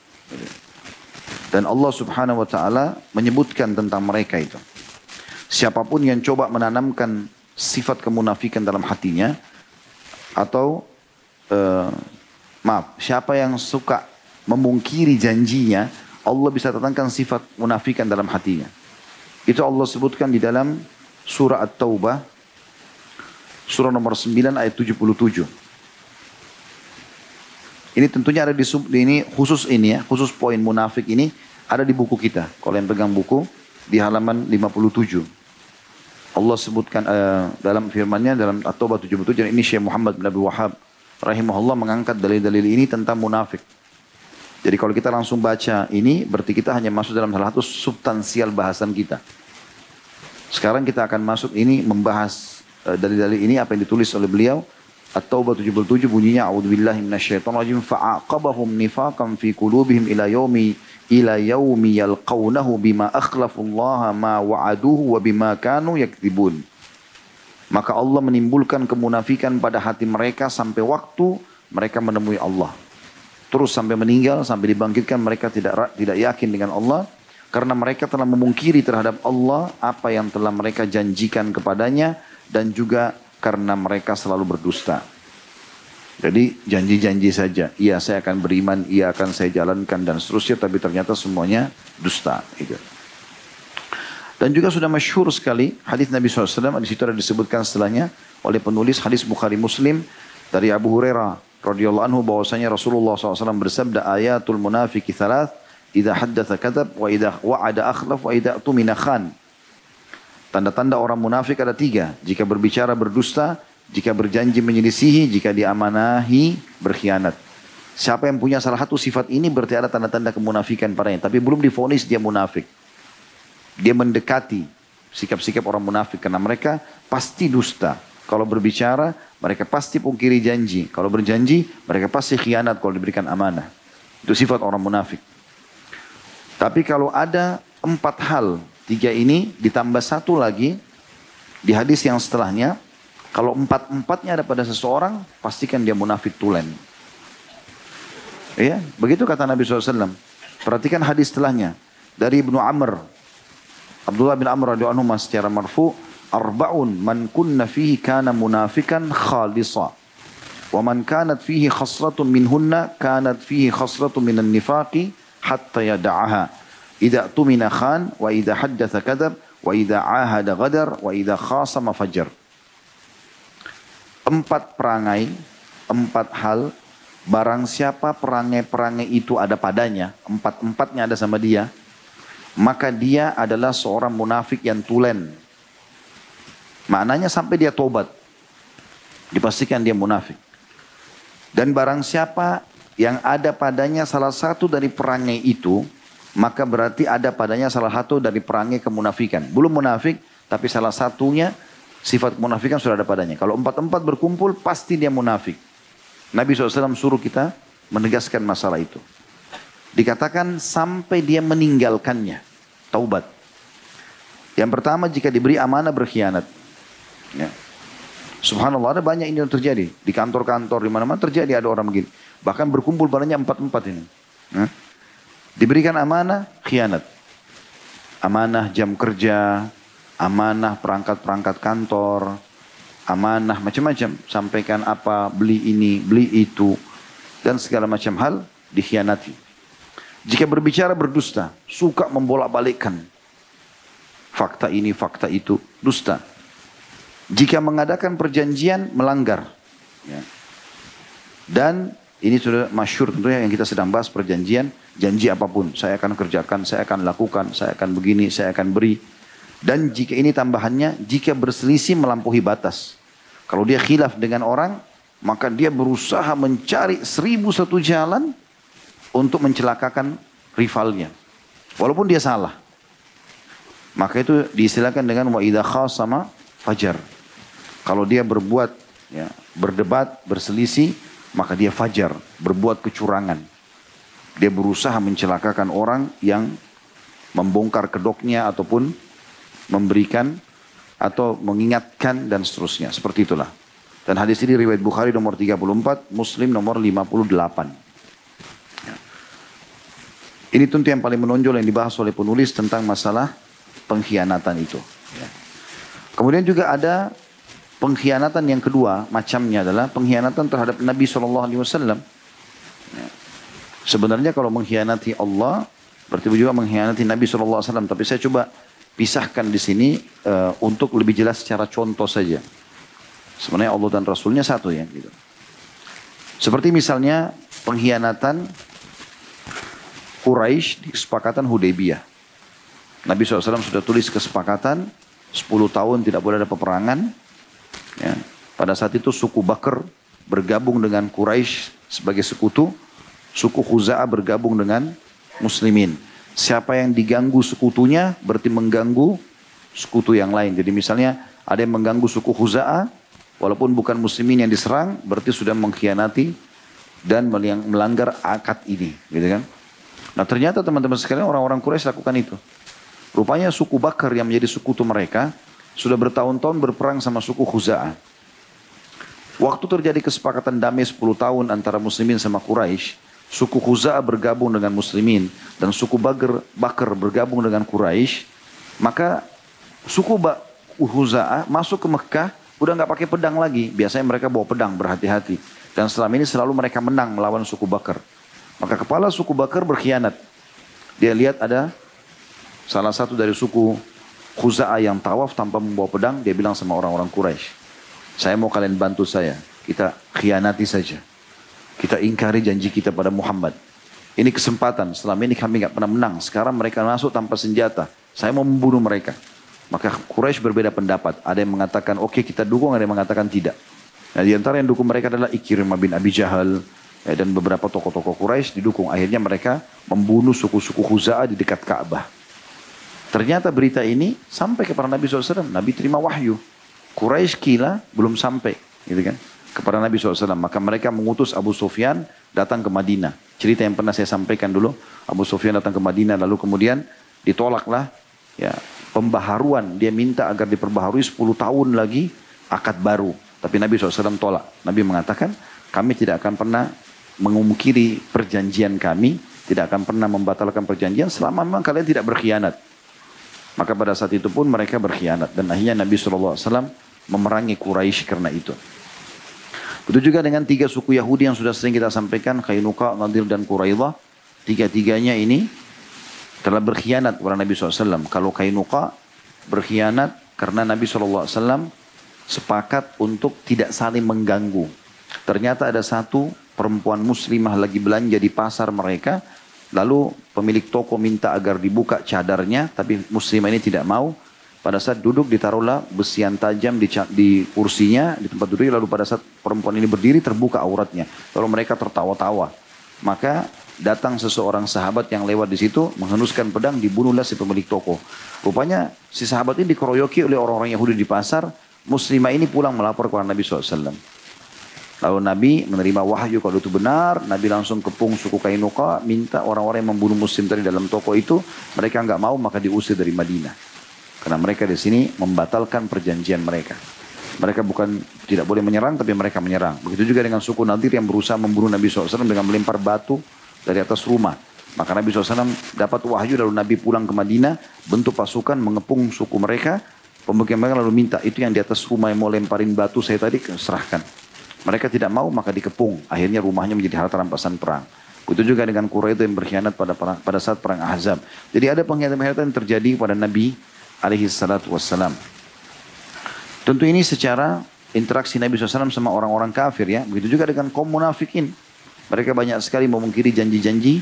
Dan Allah subhanahu wa ta'ala menyebutkan tentang mereka itu. Siapa pun yang coba menanamkan sifat kemunafikan dalam hatinya, atau uh, maaf, siapa yang suka memungkiri janjinya, Allah bisa datangkan sifat munafikan dalam hatinya. Itu Allah sebutkan di dalam surah At-Taubah surah nomor 9 ayat 77. Ini tentunya ada di sub ini khusus ini ya, khusus poin munafik ini ada di buku kita. Kalau yang pegang buku di halaman 57. Allah sebutkan uh, dalam firman-Nya dalam At-Taubah 77 ini Syekh Muhammad bin Abi Wahab rahimahullah mengangkat dalil-dalil ini tentang munafik. Jadi kalau kita langsung baca ini, berarti kita hanya masuk dalam salah satu substansial bahasan kita. Sekarang kita akan masuk ini membahas uh, dalil-dalil ini apa yang ditulis oleh beliau. At-Taubah 77 bunyinya A'udzubillahi minasyaitonirrajim fa'aqabahum nifaqan fi qulubihim ila yaumi ila yaumi yalqawnahu bima akhlafullaha ma wa'aduhu wa bima kanu yakdzibun. Maka Allah menimbulkan kemunafikan pada hati mereka sampai waktu mereka menemui Allah terus sampai meninggal, sampai dibangkitkan mereka tidak tidak yakin dengan Allah karena mereka telah memungkiri terhadap Allah apa yang telah mereka janjikan kepadanya dan juga karena mereka selalu berdusta. Jadi janji-janji saja, iya saya akan beriman, iya akan saya jalankan dan seterusnya, tapi ternyata semuanya dusta. Gitu. Dan juga sudah masyhur sekali hadis Nabi SAW, di situ ada disebutkan setelahnya oleh penulis hadis Bukhari Muslim dari Abu Hurairah radhiyallahu anhu bahwasanya Rasulullah SAW bersabda ayatul munafiki thalath idza haddatha kadzab wa idza wa'ada akhlaf wa idza tumina khan. Tanda-tanda orang munafik ada tiga. Jika berbicara berdusta, jika berjanji menyelisihi, jika diamanahi berkhianat. Siapa yang punya salah satu sifat ini berarti ada tanda-tanda kemunafikan padanya. Tapi belum difonis dia munafik. Dia mendekati sikap-sikap orang munafik karena mereka pasti dusta. Kalau berbicara, mereka pasti pungkiri janji. Kalau berjanji, mereka pasti khianat kalau diberikan amanah. Itu sifat orang munafik. Tapi kalau ada empat hal, tiga ini ditambah satu lagi, di hadis yang setelahnya, kalau empat-empatnya ada pada seseorang, pastikan dia munafik tulen. Iya, begitu kata Nabi SAW. Perhatikan hadis setelahnya. Dari Ibnu Amr. Abdullah bin Amr radhiyallahu anhu secara marfu' arba'un man kunna fihi kana munafikan khalisa. Wa man kanat fihi khasratun minhunna kanat fihi khasratun minan nifaqi hatta yada'aha. Idza tumina khan wa idza haddatha kadab wa idza ahada ghadar wa idza khasama fajar empat perangai empat hal barang siapa perangai-perangai itu ada padanya empat-empatnya ada sama dia maka dia adalah seorang munafik yang tulen Maknanya sampai dia tobat. Dipastikan dia munafik. Dan barang siapa yang ada padanya salah satu dari perangai itu, maka berarti ada padanya salah satu dari perangai kemunafikan. Belum munafik, tapi salah satunya sifat kemunafikan sudah ada padanya. Kalau empat-empat berkumpul, pasti dia munafik. Nabi SAW suruh kita menegaskan masalah itu. Dikatakan sampai dia meninggalkannya. Taubat. Yang pertama jika diberi amanah berkhianat. Ya. Subhanallah ada banyak ini yang terjadi. Di kantor-kantor, di mana-mana terjadi ada orang begini. Bahkan berkumpul padanya empat-empat ini. Ya. Diberikan amanah, khianat. Amanah jam kerja, amanah perangkat-perangkat kantor, amanah macam-macam. Sampaikan apa, beli ini, beli itu. Dan segala macam hal dikhianati. Jika berbicara berdusta, suka membolak-balikkan. Fakta ini, fakta itu, dusta. Jika mengadakan perjanjian melanggar. Ya. Dan ini sudah masyur tentunya yang kita sedang bahas perjanjian. Janji apa pun. Saya akan kerjakan, saya akan lakukan, saya akan begini, saya akan beri. Dan jika ini tambahannya, jika berselisih melampaui batas. Kalau dia khilaf dengan orang, maka dia berusaha mencari seribu satu jalan untuk mencelakakan rivalnya. Walaupun dia salah. Maka itu diistilahkan dengan wa idha sama fajar. Kalau dia berbuat, ya, berdebat, berselisih, maka dia fajar, berbuat kecurangan. Dia berusaha mencelakakan orang yang membongkar kedoknya ataupun memberikan atau mengingatkan dan seterusnya. Seperti itulah. Dan hadis ini riwayat Bukhari nomor 34, Muslim nomor 58. Ini tentu yang paling menonjol yang dibahas oleh penulis tentang masalah pengkhianatan itu. Ya. Kemudian juga ada pengkhianatan yang kedua macamnya adalah pengkhianatan terhadap Nabi SAW. Ya. Sebenarnya kalau mengkhianati Allah berarti juga mengkhianati Nabi SAW. Tapi saya coba pisahkan di sini uh, untuk lebih jelas secara contoh saja. Sebenarnya Allah dan Rasulnya satu ya. Gitu. Seperti misalnya pengkhianatan Quraisy di kesepakatan Hudaybiyah. Nabi SAW sudah tulis kesepakatan 10 tahun tidak boleh ada peperangan. Ya. Pada saat itu suku Bakar bergabung dengan Quraisy sebagai sekutu. Suku Khuza'ah bergabung dengan Muslimin. Siapa yang diganggu sekutunya berarti mengganggu sekutu yang lain. Jadi misalnya ada yang mengganggu suku Huza'ah, walaupun bukan muslimin yang diserang, berarti sudah mengkhianati dan melanggar akad ini. Gitu kan? Nah ternyata teman-teman sekalian orang-orang Quraisy lakukan itu. Rupanya suku Bakar yang menjadi sekutu mereka sudah bertahun-tahun berperang sama suku Huza'ah. Waktu terjadi kesepakatan damai 10 tahun antara muslimin sama Quraisy, suku Khuza'ah bergabung dengan muslimin dan suku Bakar, Bakar bergabung dengan Quraisy, maka suku Khuza'ah masuk ke Mekah udah nggak pakai pedang lagi. Biasanya mereka bawa pedang berhati-hati. Dan selama ini selalu mereka menang melawan suku Bakar. Maka kepala suku Bakar berkhianat. Dia lihat ada salah satu dari suku Khuza'ah yang tawaf tanpa membawa pedang, dia bilang sama orang-orang Quraisy, saya mau kalian bantu saya, kita khianati saja. Kita ingkari janji kita pada Muhammad. Ini kesempatan. Selama ini kami nggak pernah menang. Sekarang mereka masuk tanpa senjata. Saya mau membunuh mereka. Maka Quraisy berbeda pendapat. Ada yang mengatakan oke okay, kita dukung, ada yang mengatakan tidak. Nah di antara yang dukung mereka adalah Ikrimah bin Abi Jahal ya, dan beberapa tokoh-tokoh Quraisy didukung. Akhirnya mereka membunuh suku-suku Khuza'ah di dekat Ka'bah. Ternyata berita ini sampai kepada Nabi SAW. Nabi terima wahyu. Quraisy kila belum sampai. Gitu kan kepada Nabi SAW. Maka mereka mengutus Abu Sufyan datang ke Madinah. Cerita yang pernah saya sampaikan dulu. Abu Sufyan datang ke Madinah lalu kemudian ditolaklah ya pembaharuan. Dia minta agar diperbaharui 10 tahun lagi akad baru. Tapi Nabi SAW tolak. Nabi mengatakan kami tidak akan pernah mengumkiri perjanjian kami. Tidak akan pernah membatalkan perjanjian selama memang kalian tidak berkhianat. Maka pada saat itu pun mereka berkhianat. Dan akhirnya Nabi SAW memerangi Quraisy karena itu. Begitu juga dengan tiga suku Yahudi yang sudah sering kita sampaikan, Kainuka, Nadir, dan Quraidah. Tiga-tiganya ini telah berkhianat kepada Nabi SAW. Kalau Kainuka berkhianat karena Nabi SAW sepakat untuk tidak saling mengganggu. Ternyata ada satu perempuan muslimah lagi belanja di pasar mereka. Lalu pemilik toko minta agar dibuka cadarnya, tapi muslimah ini tidak mau. Pada saat duduk ditaruhlah besian tajam di, di kursinya, di tempat duduk. Lalu pada saat perempuan ini berdiri terbuka auratnya. Lalu mereka tertawa-tawa. Maka datang seseorang sahabat yang lewat di situ menghenuskan pedang dibunuhlah si pemilik toko. Rupanya si sahabat ini dikeroyoki oleh orang-orang Yahudi di pasar. Muslimah ini pulang melapor kepada Nabi SAW. Lalu Nabi menerima wahyu kalau itu benar. Nabi langsung kepung suku Kainuka. Minta orang-orang yang membunuh muslim tadi dalam toko itu. Mereka nggak mau maka diusir dari Madinah. Karena mereka di sini membatalkan perjanjian mereka. Mereka bukan tidak boleh menyerang, tapi mereka menyerang. Begitu juga dengan suku Nadir yang berusaha membunuh Nabi SAW dengan melempar batu dari atas rumah. Maka Nabi SAW dapat wahyu lalu Nabi pulang ke Madinah, bentuk pasukan mengepung suku mereka. Pemukiman mereka lalu minta, itu yang di atas rumah yang mau lemparin batu saya tadi, serahkan. Mereka tidak mau, maka dikepung. Akhirnya rumahnya menjadi harta rampasan perang. Begitu juga dengan Quraisy yang berkhianat pada pada saat perang Ahzab. Jadi ada pengkhianatan yang terjadi pada Nabi alaihi salatu wassalam. Tentu ini secara interaksi Nabi SAW sama orang-orang kafir ya. Begitu juga dengan kaum munafikin. Mereka banyak sekali memungkiri janji-janji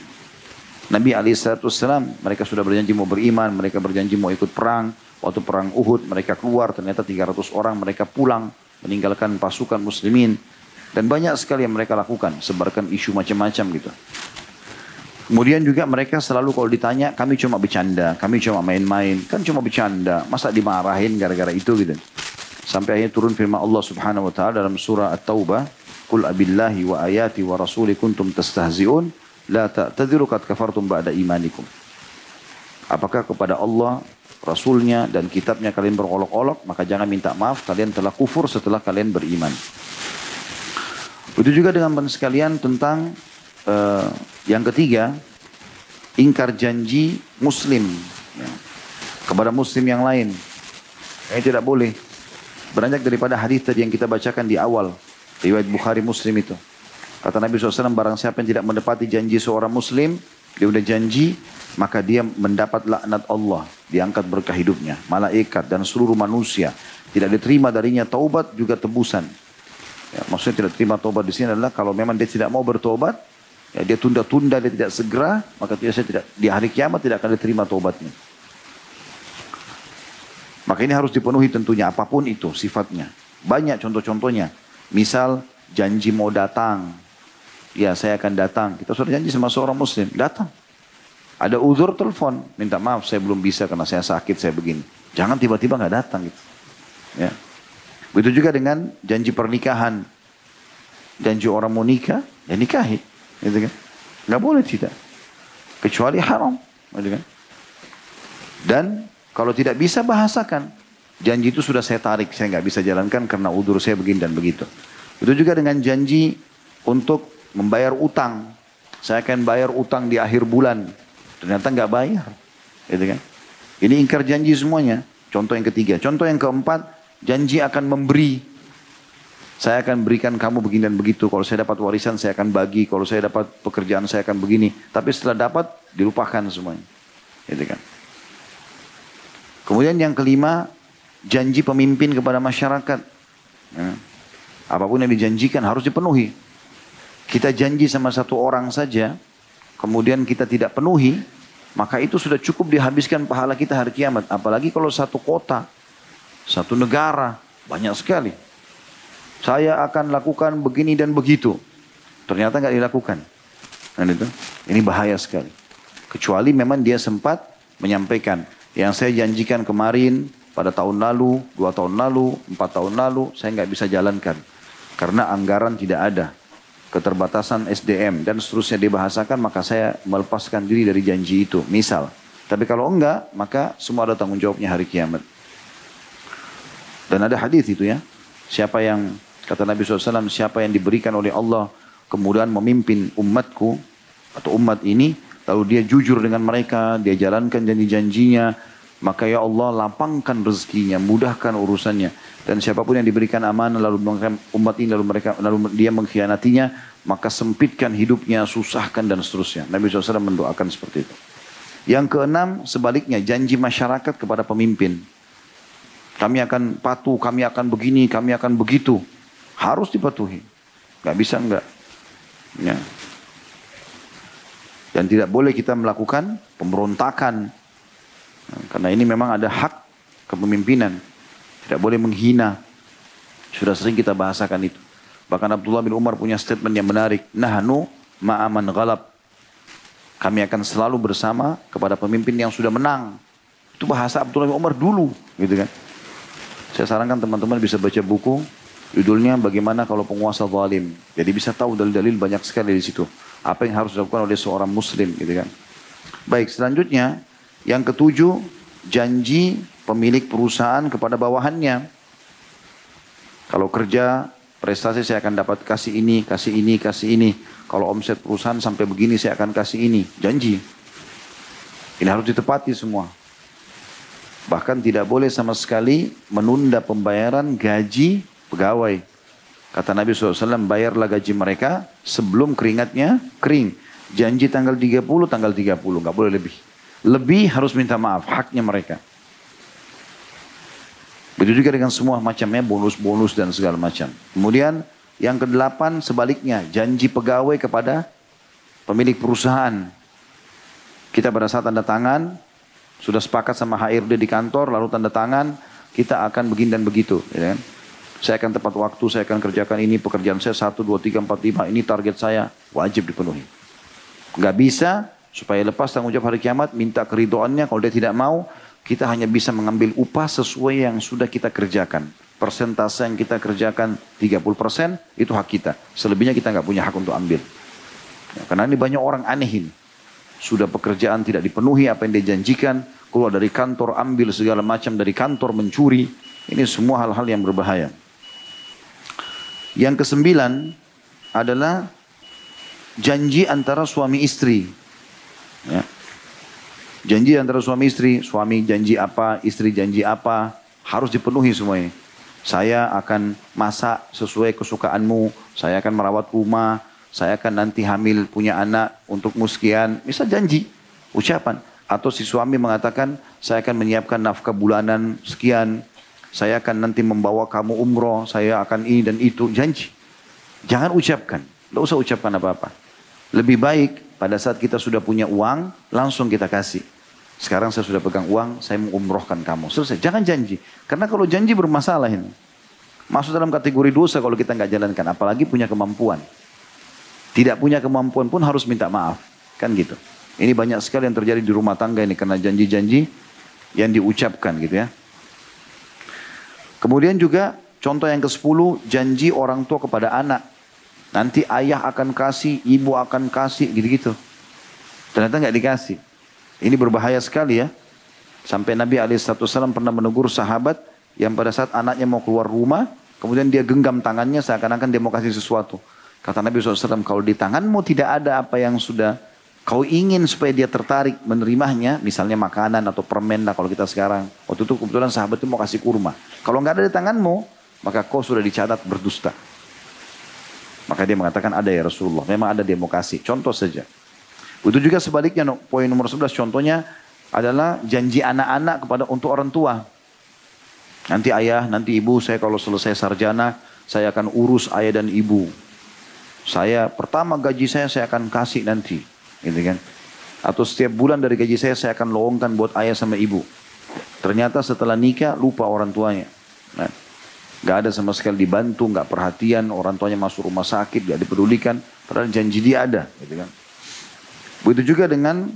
Nabi SAW mereka sudah berjanji mau beriman, mereka berjanji mau ikut perang. Waktu perang Uhud mereka keluar ternyata 300 orang mereka pulang meninggalkan pasukan muslimin. Dan banyak sekali yang mereka lakukan, sebarkan isu macam-macam gitu. Kemudian juga mereka selalu kalau ditanya, kami cuma bercanda, kami cuma main-main, kan cuma bercanda, masa dimarahin gara-gara itu gitu. Sampai akhirnya turun firman Allah subhanahu wa ta'ala dalam surah At-Taubah, Qul abillahi wa ayati wa rasuli kuntum tastahzi'un, la ta'tadiru kafartum ba'da imanikum. Apakah kepada Allah, Rasulnya dan kitabnya kalian berolok-olok, maka jangan minta maaf, kalian telah kufur setelah kalian beriman. Itu juga dengan sekalian tentang uh, yang ketiga, ingkar janji muslim ya, kepada muslim yang lain. Ini tidak boleh. Beranjak daripada hadis tadi yang kita bacakan di awal. Riwayat Bukhari Muslim itu. Kata Nabi SAW, barang siapa yang tidak mendapati janji seorang muslim, dia udah janji, maka dia mendapat laknat Allah. Diangkat berkah hidupnya. Malaikat dan seluruh manusia. Tidak diterima darinya taubat juga tebusan. Ya, maksudnya tidak terima taubat di sini adalah kalau memang dia tidak mau bertobat, ya, dia tunda-tunda, dia tidak segera, maka saya tidak di hari kiamat tidak akan diterima taubatnya. Maka ini harus dipenuhi tentunya apa pun itu sifatnya. Banyak contoh-contohnya. Misal janji mau datang. Ya saya akan datang. Kita sudah janji sama seorang muslim. Datang. Ada uzur telepon. Minta maaf saya belum bisa karena saya sakit saya begini. Jangan tiba-tiba nggak datang gitu. Ya. Begitu juga dengan janji pernikahan. Janji orang mau nikah, ya nikahi. Gitu kan? Nggak boleh tidak. Kecuali haram. Gitu kan? Dan kalau tidak bisa bahasakan. Janji itu sudah saya tarik, saya nggak bisa jalankan karena udur saya begini dan begitu. Itu juga dengan janji untuk membayar utang. Saya akan bayar utang di akhir bulan. Ternyata nggak bayar. Gitu kan? Ini ingkar janji semuanya. Contoh yang ketiga. Contoh yang keempat, janji akan memberi. Saya akan berikan kamu begini dan begitu. Kalau saya dapat warisan saya akan bagi. Kalau saya dapat pekerjaan saya akan begini. Tapi setelah dapat dilupakan semuanya. Gitu kan. Kemudian yang kelima, janji pemimpin kepada masyarakat. Ya. Apa pun yang dijanjikan harus dipenuhi. Kita janji sama satu orang saja, kemudian kita tidak penuhi, maka itu sudah cukup dihabiskan pahala kita hari kiamat. Apalagi kalau satu kota, satu negara, banyak sekali. Saya akan lakukan begini dan begitu. Ternyata nggak dilakukan. Dan itu, ini bahaya sekali. Kecuali memang dia sempat menyampaikan yang saya janjikan kemarin pada tahun lalu, dua tahun lalu, empat tahun lalu, saya nggak bisa jalankan karena anggaran tidak ada, keterbatasan SDM dan seterusnya dibahasakan, maka saya melepaskan diri dari janji itu. Misal, tapi kalau enggak, maka semua ada tanggung jawabnya hari kiamat. Dan ada hadis itu ya. Siapa yang kata Nabi SAW, siapa yang diberikan oleh Allah kemudian memimpin umatku atau umat ini, lalu dia jujur dengan mereka, dia jalankan janji-janjinya, maka ya Allah lapangkan rezekinya, mudahkan urusannya. Dan siapa pun yang diberikan amanah lalu umat ini lalu mereka lalu dia mengkhianatinya, maka sempitkan hidupnya, susahkan dan seterusnya. Nabi SAW mendoakan seperti itu. Yang keenam sebaliknya janji masyarakat kepada pemimpin. Kami akan patuh, kami akan begini, kami akan begitu. Harus dipatuhi. Gak bisa enggak. Ya. Dan tidak boleh kita melakukan pemberontakan. Karena ini memang ada hak kepemimpinan. Tidak boleh menghina. Sudah sering kita bahasakan itu. Bahkan Abdullah bin Umar punya statement yang menarik. Nahnu ma'aman ghalab. Kami akan selalu bersama kepada pemimpin yang sudah menang. Itu bahasa Abdullah bin Umar dulu. Gitu kan. Saya sarankan teman-teman bisa baca buku judulnya bagaimana kalau penguasa zalim. Jadi bisa tahu dalil-dalil banyak sekali di situ. Apa yang harus dilakukan oleh seorang muslim gitu kan. Baik, selanjutnya yang ketujuh janji pemilik perusahaan kepada bawahannya. Kalau kerja prestasi saya akan dapat kasih ini, kasih ini, kasih ini. Kalau omset perusahaan sampai begini saya akan kasih ini. Janji. Ini harus ditepati semua. Bahkan tidak boleh sama sekali menunda pembayaran gaji pegawai. Kata Nabi SAW, bayarlah gaji mereka sebelum keringatnya kering. Janji tanggal 30, tanggal 30, nggak boleh lebih. Lebih harus minta maaf, haknya mereka. Begitu juga dengan semua macamnya, bonus-bonus dan segala macam. Kemudian yang kedelapan sebaliknya, janji pegawai kepada pemilik perusahaan. Kita pada saat tanda tangan, sudah sepakat sama HRD di kantor, lalu tanda tangan, kita akan begini dan begitu. Ya kan? Saya akan tepat waktu, saya akan kerjakan ini, pekerjaan saya 1, 2, 3, 4, 5, ini target saya, wajib dipenuhi. Gak bisa, supaya lepas tanggung jawab hari kiamat, minta keridoannya, kalau dia tidak mau, kita hanya bisa mengambil upah sesuai yang sudah kita kerjakan. Persentase yang kita kerjakan 30% itu hak kita. Selebihnya kita nggak punya hak untuk ambil. Ya, karena ini banyak orang aneh ini. Sudah pekerjaan tidak dipenuhi apa yang dijanjikan, keluar dari kantor ambil segala macam dari kantor mencuri. Ini semua hal-hal yang berbahaya. Yang kesembilan adalah janji antara suami istri. Ya. Janji antara suami istri, suami janji apa, istri janji apa, harus dipenuhi semua ini. Saya akan masak sesuai kesukaanmu, saya akan merawat rumah, saya akan nanti hamil punya anak untuk muskian. Bisa janji, ucapan. Atau si suami mengatakan, saya akan menyiapkan nafkah bulanan sekian, saya akan nanti membawa kamu umroh, saya akan ini dan itu, janji. Jangan ucapkan, tidak usah ucapkan apa-apa. Lebih baik pada saat kita sudah punya uang, langsung kita kasih. Sekarang saya sudah pegang uang, saya umrohkan kamu. Selesai, jangan janji. Karena kalau janji bermasalah ini. Masuk dalam kategori dosa kalau kita nggak jalankan, apalagi punya kemampuan. Tidak punya kemampuan pun harus minta maaf. Kan gitu. Ini banyak sekali yang terjadi di rumah tangga ini karena janji-janji yang diucapkan gitu ya. Kemudian juga contoh yang ke-10 janji orang tua kepada anak. Nanti ayah akan kasih, ibu akan kasih gitu-gitu. Ternyata nggak dikasih. Ini berbahaya sekali ya. Sampai Nabi SAW pernah menegur sahabat yang pada saat anaknya mau keluar rumah, kemudian dia genggam tangannya seakan-akan dia mau kasih sesuatu. Kata Nabi SAW, kalau di tanganmu tidak ada apa yang sudah kau ingin supaya dia tertarik menerimanya, misalnya makanan atau permen lah kalau kita sekarang. Waktu itu kebetulan sahabat itu mau kasih kurma. Kalau nggak ada di tanganmu, maka kau sudah dicatat berdusta. Maka dia mengatakan ada ya Rasulullah. Memang ada kasih. Contoh saja. Itu juga sebaliknya poin nomor 11 contohnya adalah janji anak-anak kepada untuk orang tua. Nanti ayah, nanti ibu saya kalau selesai sarjana saya akan urus ayah dan ibu. Saya pertama gaji saya saya akan kasih nanti gitu kan. Atau setiap bulan dari gaji saya saya akan lowongkan buat ayah sama ibu. Ternyata setelah nikah lupa orang tuanya. Nah, gak ada sama sekali dibantu, gak perhatian, orang tuanya masuk rumah sakit, gak dipedulikan, padahal janji dia ada, gitu kan. Begitu juga dengan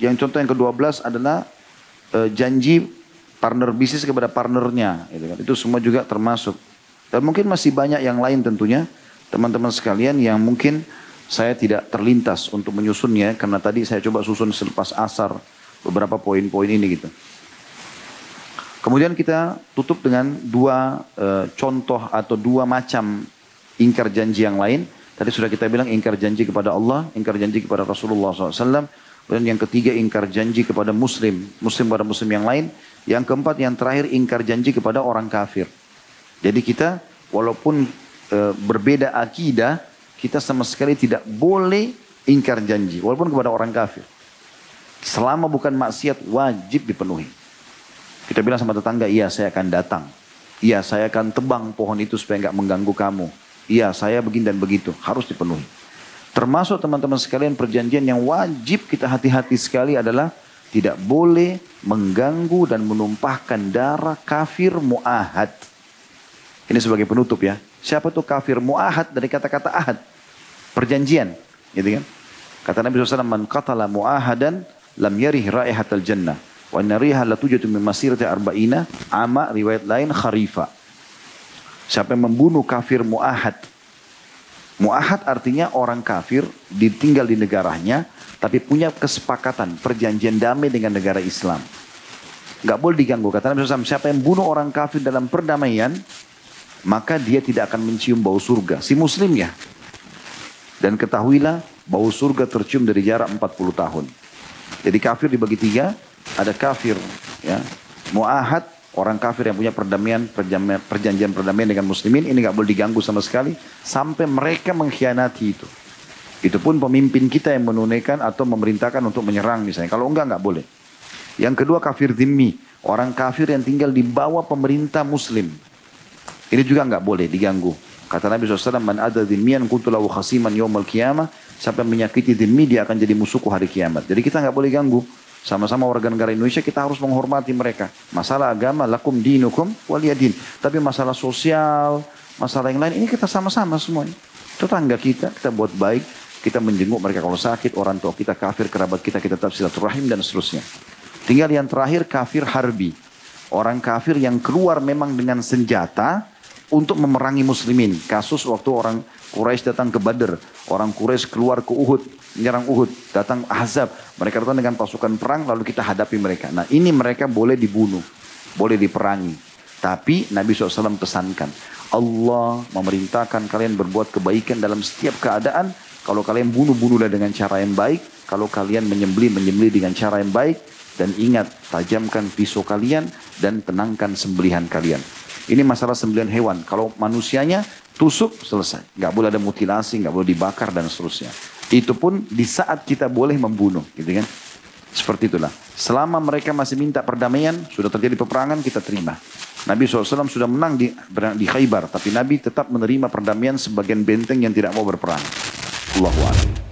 yang contoh yang ke-12 adalah e, janji partner bisnis kepada partnernya, gitu kan. Itu semua juga termasuk. Dan mungkin masih banyak yang lain tentunya, teman-teman sekalian yang mungkin saya tidak terlintas untuk menyusunnya karena tadi saya coba susun selepas asar beberapa poin-poin ini gitu. Kemudian kita tutup dengan dua e, contoh atau dua macam ingkar janji yang lain. Tadi sudah kita bilang ingkar janji kepada Allah, ingkar janji kepada Rasulullah SAW. Dan yang ketiga ingkar janji kepada muslim, muslim pada muslim yang lain. Yang keempat yang terakhir ingkar janji kepada orang kafir. Jadi kita walaupun e, berbeda akidah, kita sama sekali tidak boleh ingkar janji walaupun kepada orang kafir. Selama bukan maksiat wajib dipenuhi. Kita bilang sama tetangga, iya saya akan datang. Iya saya akan tebang pohon itu supaya nggak mengganggu kamu. Iya saya begini dan begitu. Harus dipenuhi. Termasuk teman-teman sekalian perjanjian yang wajib kita hati-hati sekali adalah tidak boleh mengganggu dan menumpahkan darah kafir mu'ahad. Ini sebagai penutup ya. Siapa tuh kafir mu'ahad dari kata-kata ahad? Perjanjian. Gitu kan? Kata Nabi SAW, Man qatala mu'ahadan lam yarih raihatal jannah. Wa min masirati arba'ina ama riwayat lain kharifa. Siapa yang membunuh kafir mu'ahad. Mu'ahad artinya orang kafir ditinggal di negaranya tapi punya kesepakatan perjanjian damai dengan negara Islam. Gak boleh diganggu. Kata Nabi SAW, siapa yang bunuh orang kafir dalam perdamaian, maka dia tidak akan mencium bau surga. Si muslim ya. Dan ketahuilah bau surga tercium dari jarak 40 tahun. Jadi kafir dibagi tiga, ada kafir ya, muahad, orang kafir yang punya perdamaian, perjanjian perdamaian dengan muslimin, ini nggak boleh diganggu sama sekali, sampai mereka mengkhianati itu. Itu pun pemimpin kita yang menunaikan atau memerintahkan untuk menyerang misalnya. Kalau enggak, enggak boleh. Yang kedua kafir dhimmi, orang kafir yang tinggal di bawah pemerintah muslim. Ini juga nggak boleh diganggu. Kata Nabi SAW, Man ada dhimmiyan kuntulahu khasiman yawmal qiyamah. sampai menyakiti demi dia akan jadi musuhku hari kiamat. Jadi kita nggak boleh ganggu. Sama-sama warga negara Indonesia kita harus menghormati mereka. Masalah agama, lakum dinukum waliyadin. Tapi masalah sosial, masalah yang lain, ini kita sama-sama semuanya. Tetangga kita, kita buat baik, kita menjenguk mereka kalau sakit, orang tua kita kafir, kerabat kita, kita tetap silaturahim dan seterusnya. Tinggal yang terakhir kafir harbi. Orang kafir yang keluar memang dengan senjata untuk memerangi muslimin. Kasus waktu orang Quraisy datang ke Badr, orang Quraisy keluar ke Uhud, menyerang Uhud, datang Ahzab. Mereka datang dengan pasukan perang lalu kita hadapi mereka. Nah ini mereka boleh dibunuh, boleh diperangi. Tapi Nabi SAW pesankan, Allah memerintahkan kalian berbuat kebaikan dalam setiap keadaan. Kalau kalian bunuh-bunuhlah dengan cara yang baik. Kalau kalian menyembeli, menyembeli dengan cara yang baik. Dan ingat, tajamkan pisau kalian dan tenangkan sembelihan kalian. Ini masalah sembelihan hewan. Kalau manusianya tusuk, selesai. Nggak boleh ada mutilasi, nggak boleh dibakar dan seterusnya. Itu pun di saat kita boleh membunuh, gitu kan? Seperti itulah. Selama mereka masih minta perdamaian, sudah terjadi peperangan, kita terima. Nabi SAW sudah menang di, di Khaybar, tapi Nabi tetap menerima perdamaian sebagian benteng yang tidak mau berperang. Allahu Akbar.